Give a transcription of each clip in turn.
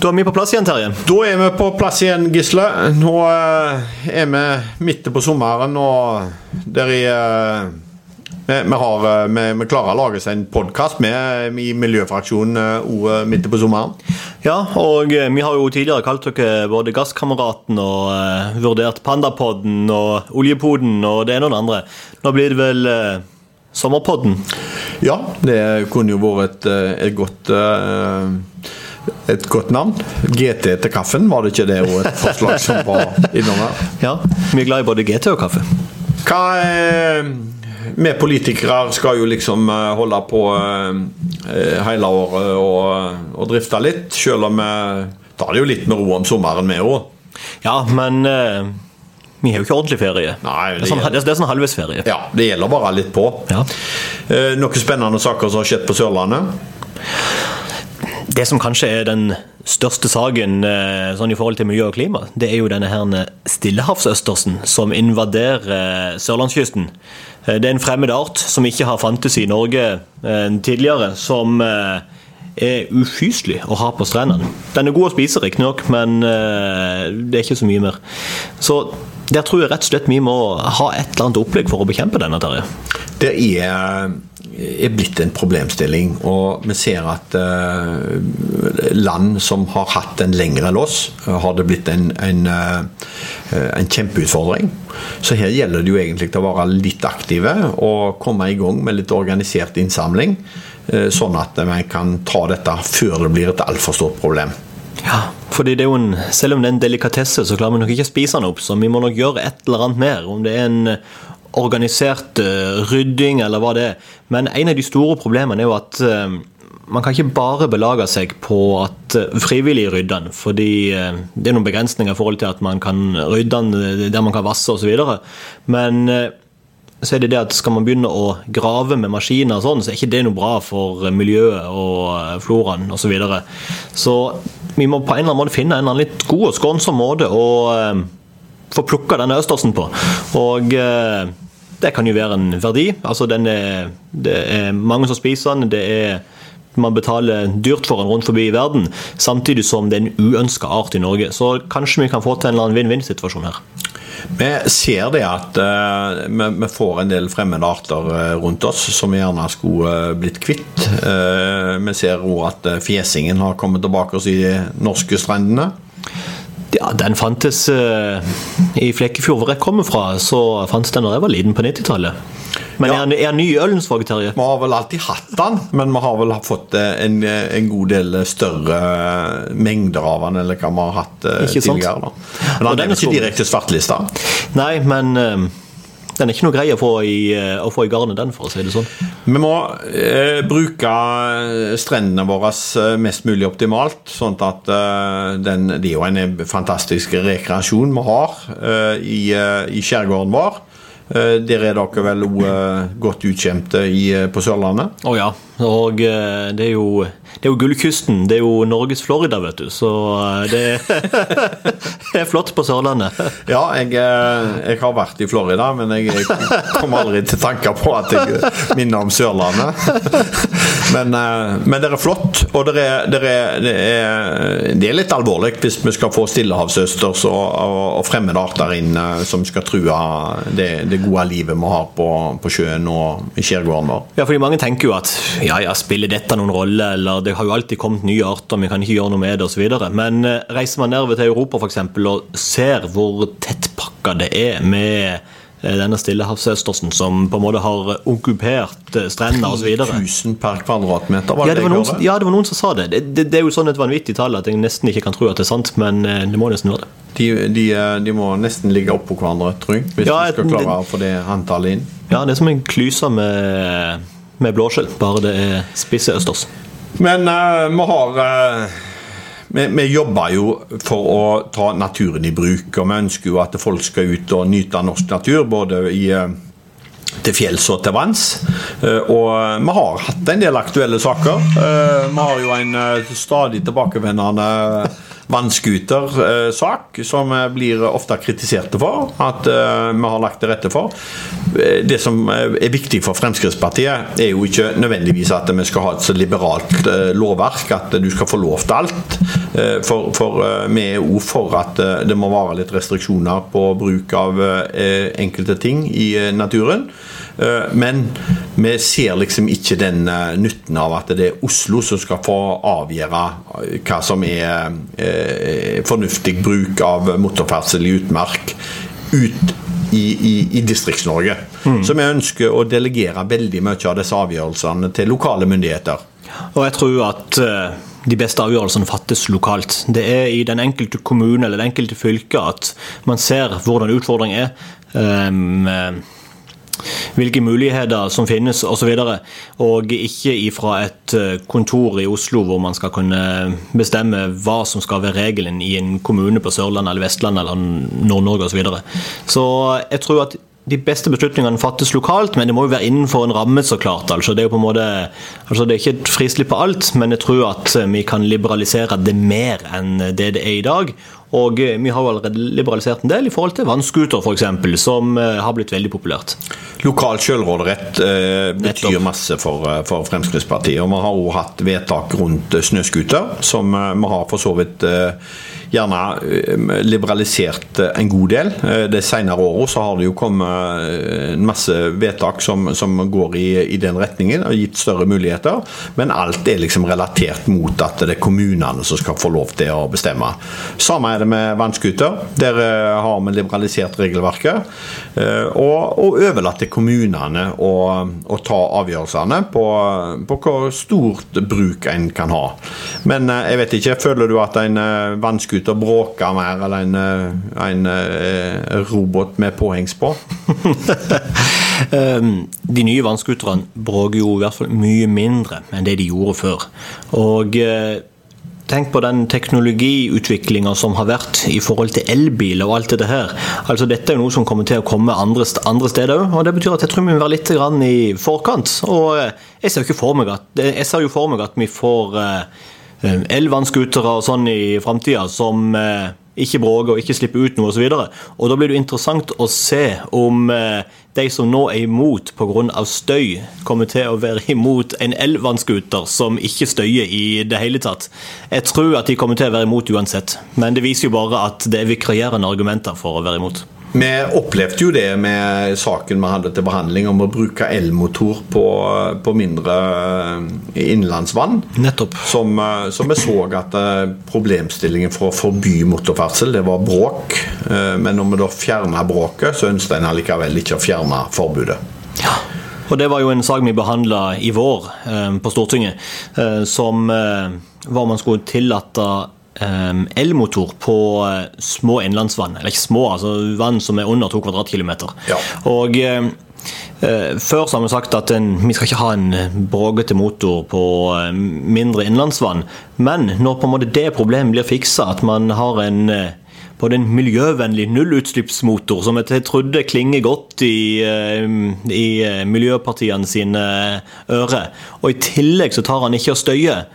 Da er vi på plass igjen, Terje. Da er vi på plass igjen, Gisle. Nå eh, er vi midt på sommeren, og der er eh, vi, har, eh, vi, vi klarer å lage seg en podkast med i miljøfraksjonen òg midt på sommeren. Ja, og vi har jo tidligere kalt dere både Gasskameraten og uh, vurdert Pandapodden og Oljepoden og det ene og det andre. Nå blir det vel uh, Sommerpodden? Ja, det kunne jo vært et, et godt uh, et godt navn. GT til kaffen, var det ikke det et forslag som var innom her? Ja, vi er glad i både GT og kaffe. Hva er vi politikere skal jo liksom eh, holde på eh, hele året og, og drifte litt, selv om vi tar det jo litt med ro om sommeren, vi òg. Ja, men vi har jo ikke ordentlig ferie. Nei, det, er sånn, det, er sånn halvveis ferie. Ja, det gjelder bare litt på. Ja. Noen spennende saker som har skjedd på Sørlandet? Det som kanskje er den største saken eh, sånn i forhold til miljø og klima, det er jo denne her stillehavsøstersen som invaderer eh, sørlandskysten. Eh, det er en fremmed art som ikke har fantes i Norge tidligere, som er ufyselig å ha på strendene. Den er god å spise, riktignok, men det er ikke så mye mer. Så der tror jeg rett og slett vi må ha et eller annet opplegg for å bekjempe denne, Terje. Det er er blitt en problemstilling. Og vi ser at uh, land som har hatt den lengre uh, har det blitt en, en, uh, en, kjempeutfordring. Så her gjelder det jo egentlig å være litt aktive og komme i gang med litt organisert innsamling. Sånn at vi kan ta dette før det blir et altfor stort problem. Ja, fordi det er jo en, Selv om det er en delikatesse, så klarer vi nok ikke å spise den opp. Så vi må nok gjøre et eller annet mer. Om det er en organisert uh, rydding, eller hva det er. Men en av de store problemene er jo at uh, man kan ikke bare belage seg på at frivillige rydder den, fordi det er noen begrensninger i forhold til at man kan rydde den der man kan vasse osv. Men så er det det at skal man begynne å grave med maskiner, og sånn, så er ikke det noe bra for miljøet og floraen osv. Så, videre. så vi må på en eller annen måte finne en eller annen litt god og skånsom måte å få plukka denne østersen på. Og eh, det kan jo være en verdi. Altså er, det er mange som spiser den. det er man betaler dyrt for den rundt forbi i verden, samtidig som det er en uønska art i Norge. Så kanskje vi kan få til en vinn-vinn-situasjon her. Vi ser det at uh, vi, får en del fremmede arter uh, rundt oss som vi gjerne skulle uh, blitt kvitt. vi ser òg at fjesingen har kommet tilbake oss i de norske strendene. Ja, Den fantes i Flekkefjord, hvor jeg kommer fra. Så fantes den da jeg var liten på 90-tallet. Men ja. er, han ny i Ølensvåg, Terje? Vi har vel alltid hatt den, men vi har vel fått eh, en, en god del større mengder av den eller hva vi har hatt ikke tidligere. Da. Men den er ikke direkte svartlista. Nei, men uh, den er ikke noe greie å få i, eh, å få i garnet, den, for å si det sånn. Vi må eh, bruke strendene våre eh, mest mulig optimalt. sånn at eh, den, Det er jo en fantastisk rekreasjon vi har eh, i, eh, i skjærgården vår. Der er dere vel òg godt utkjemte på Sørlandet? Å oh, ja. Og det er jo det er jo gullkysten. Det er jo Norges Florida, vet du. Så eh, det er flott på Sørlandet. Ja, jeg, eh, jeg, har vært i Florida, men jeg kom aldri til tanker på at jeg minner om Sørlandet. Men, eh, men det er flott, og det er, det er, det er, det er litt alvorlig hvis vi skal få stillehavsøsters og, og, og fremmede arter inn som skal true det, det gode livet vi har på, på sjøen og i skjærgården vår. Ja, fordi mange tenker jo at ja, ja, spiller dette noen rolle, eller det har jo alltid kommet nye arter, vi kan ikke gjøre noe med det osv. Men eh, reiser man nedover til Europa eksempel, og ser hvor tettpakka det er med eh, denne stillehavsøstersen som på en måte har okkupert eh, strendene osv. 1000 per kvadratmeter, var det ja, det, var noen, ja, det var noen som sa det. Det, det. det, er jo sånn et vanvittig tall at jeg nesten ikke kan tro at det er sant, men det må nesten være det. De, de, de må nesten ligge oppå hverandre, tror jeg, hvis ja, du skal klare å få det antallet inn. Ja, det er som en klyse med, med blåskjell, bare det er spisse østers. Men uh, vi har uh, vi, vi, jobber jo for å ta naturen i bruk, og vi ønsker jo at folk skal ut og nyte norsk natur. både i uh, til fjells og til vanns. Og vi har hatt en del aktuelle saker. Vi har jo en stadig tilbakevendende vannskutersak, som blir ofte kritiserte for at eh, vi har lagt til rette for. Det som er viktig for Fremskrittspartiet, er jo ikke nødvendigvis at vi skal ha et så liberalt eh, lovverk at du skal få lov til alt. For, for vi er òg for at det må være litt restriksjoner på bruk av enkelte ting i naturen. Men vi ser liksom ikke den nytten av at det er Oslo som skal få avgjøre hva som er fornuftig bruk av motorferdsel i utmark ut i, i, i Distrikts-Norge. Mm. Så vi ønsker å delegere veldig mye av disse avgjørelsene til lokale myndigheter. Og jeg tror at de beste avgjørelsene fattes lokalt. Det er i den enkelte kommune eller det enkelte fylke at man ser hvordan utfordringen er. Um, hvilke muligheter som finnes osv. Og, så og ikke ifra et kontor i Oslo hvor man skal kunne bestemme hva som skal være regelen i en kommune på Sørlandet eller Vestlandet eller Nord-Norge osv. Så, videre. så jeg tror at de beste beslutningene fattes lokalt, men det må jo være innenfor en ramme, så klart. Altså, det er jo på en måte, altså, det er ikke et frislipp på alt, men jeg tror at vi kan liberalisere det mer enn det det er i dag. Og eh, vi har jo allerede liberalisert en del i forhold til vannscooter f.eks., som eh, har blitt veldig populært. Lokal selvråderett eh, betyr masse for, eh, for, Fremskrittspartiet. Og vi har også hatt vedtak rundt snøscooter, som vi har for så vidt eh, gjerne liberalisert en god del. De senere åra så har det jo kommet en masse vedtak som, som går i, i, den retningen og gitt større muligheter. Men alt er liksom relatert mot at det er kommunene som skal få lov til å bestemme. Samme det med vannscooter. Der har vi liberalisert regelverket. Og, og overlatt til kommunene å, å ta avgjørelsene på, på, hvor stort bruk en kan ha. Men jeg vet ikke, føler du at en vannscooter bråker mer eller en, eh, en, eh, robot med påhengs på? Ehm, de nye vannscooterne bråker jo i hvert fall mye mindre enn det de gjorde før. Og eh, Tenk på den teknologiutviklinga som har vært i forhold til elbiler og alt dette her. Altså Dette er jo noe som kommer til å komme andre, andre steder òg, og det betyr at jeg tror vi må være litt i forkant. Og jeg ser, jo for meg at, jeg ser jo for meg at vi får Eh, elvannskutere og sånn i framtida som eh, ikke bråke og ikke slippe ut noe osv. Da blir det interessant å se om eh, de som nå er imot pga. støy, kommer til å være imot en elvannskuter som ikke støyer i det hele tatt. Jeg tror at de kommer til å være imot uansett, men det viser jo bare at det er vikarierende argumenter for å være imot. Vi opplevde jo det med saken vi hadde til behandling om å bruke elmotor på, på mindre eh, innenlandsvann. Nettopp. Som, eh, som vi så at eh, problemstillingen for å forby motorferdsel, det var bråk. Men når vi da fjerna bråket, så ønsket en allikevel ikke å fjerne forbudet. Ja. Og Det var jo en sak vi behandla i vår på Stortinget, som var man skulle tillate elmotor på eh, små innlandsvann. Eller ikke små, altså vann som er under to kvadratkilometer. Ja. Og eh, eh, før så har vi sagt at en, vi skal ikke ha en bråkete motor på mindre innlandsvann. Men når på en måte det problemet blir fiksa, at man har en både en miljøvennlig nullutslippsmotor, som jeg trodde klinger godt i, i miljøpartiene sine ører, og i tillegg så tar han ikke og støyer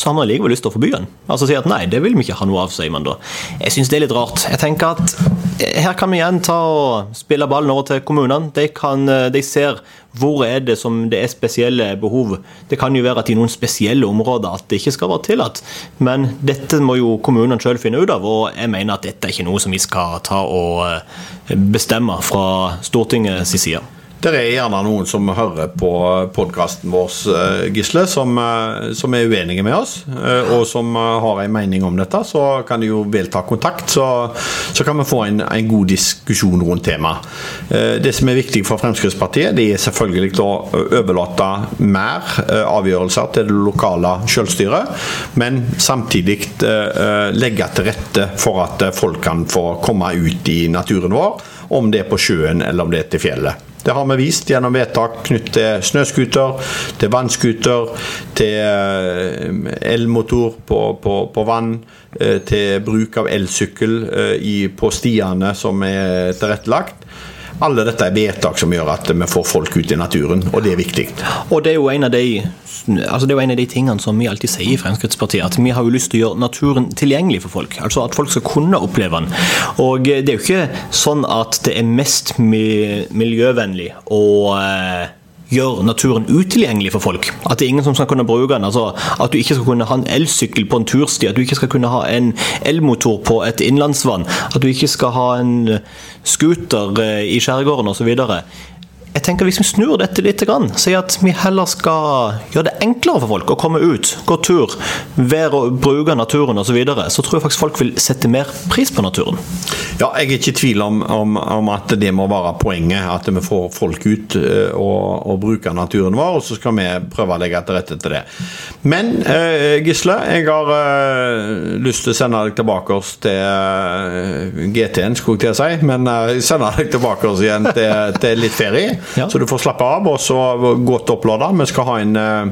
så har man likevel lyst til å forby den. Altså si at nei, det vil vi ikke ha noe av, sier man da. Jeg syns det er litt rart. Jeg tenker at eh, her kan vi igjen ta og spille ballen over til kommunene. De, kan, eh, de ser hvor er det som det er spesielle behov. Det kan jo være at i noen spesielle områder at det ikke skal være tillatt. Men dette må jo kommunene sjøl finne ut av, og jeg mener at dette er ikke noe som vi skal ta og eh, bestemme fra Stortingets side. Det er gjerne noen som hører på podkasten vår, eh, Gisle, som, eh, som, er uenige med oss, eh, og som har en mening om dette. Så kan de jo vel ta kontakt, så, så kan vi få en, en, god diskusjon rundt temaet. Det som er viktig for Fremskrittspartiet, det er selvfølgelig å overlate mer avgjørelser til det lokale selvstyret, men samtidig legge til rette for at folk kan få komme ut i naturen vår, om det er på sjøen eller om det er til fjellet. Det har vi vist gjennom vedtak knyttet til snøscooter, til vannscooter, til eh, elmotor på, på, på, vann, eh, til bruk av elsykkel eh, på stiene som er tilrettelagt. Alle dette er vedtak som gjør at vi får folk ut i naturen, og det er viktig. Og det er jo en av de, altså det er jo en av de tingene som vi alltid sier i Fremskrittspartiet, at vi har jo lyst til å gjøre naturen tilgjengelig for folk. Altså at folk skal kunne oppleve den. Og det er jo ikke sånn at det er mest miljøvennlig å eh, gjøre naturen utilgjengelig for folk. At det er ingen som skal kunne bruke den. altså At du ikke skal kunne ha en elsykkel på en tursti, at du ikke skal kunne ha en elmotor på et innlandsvann, at du ikke skal ha en scooter eh, i skjærgården osv jeg tenker Hvis vi snur dette litt, sier at vi heller skal gjøre det enklere for folk å komme ut, gå tur, være og bruke naturen osv., så, videre, så tror jeg faktisk folk vil sette mer pris på naturen. Ja, jeg er ikke i tvil om, om, om at det må være poenget. At vi får folk ut uh, og, og bruker naturen vår, og så skal vi prøve å legge til rette til det. Men uh, Gisle, jeg har uh, lyst til å sende deg tilbake oss til GT-en, skulle jeg til å si. Men sende deg tilbake oss igjen til, til litt ferie. Ja. Så du får slappe av, og så godt opplada. Vi skal ha en, eh,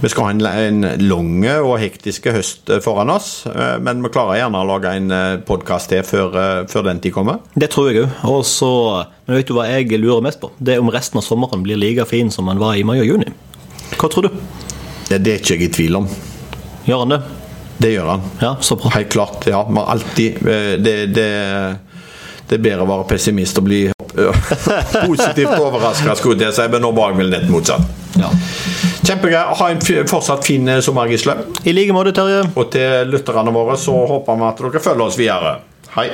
vi skal ha en, en lang og hektisk høst eh, foran oss. Eh, men vi klarer gjerne å lage en podkast til før, før, den tid kommer. Det tror jeg òg. Men vet du hva jeg lurer mest på? Det er om resten av sommeren blir like fin som den var i mai og juni. Hva tror du? Det, det er ikke jeg i tvil om. Gjør han det? Det gjør han. Ja, så bra. Helt klart. ja, men alltid det, det, det er bedre å være pessimist og bli positivt overraska, skulle jeg si, men nå var jeg vel nett motsatt. Ja. Kjempegreier. Ha en fortsatt fin eh, sommer, Gisle. I like måte, Terje. Og til lytterne våre så håper vi at dere følger oss videre. Hei.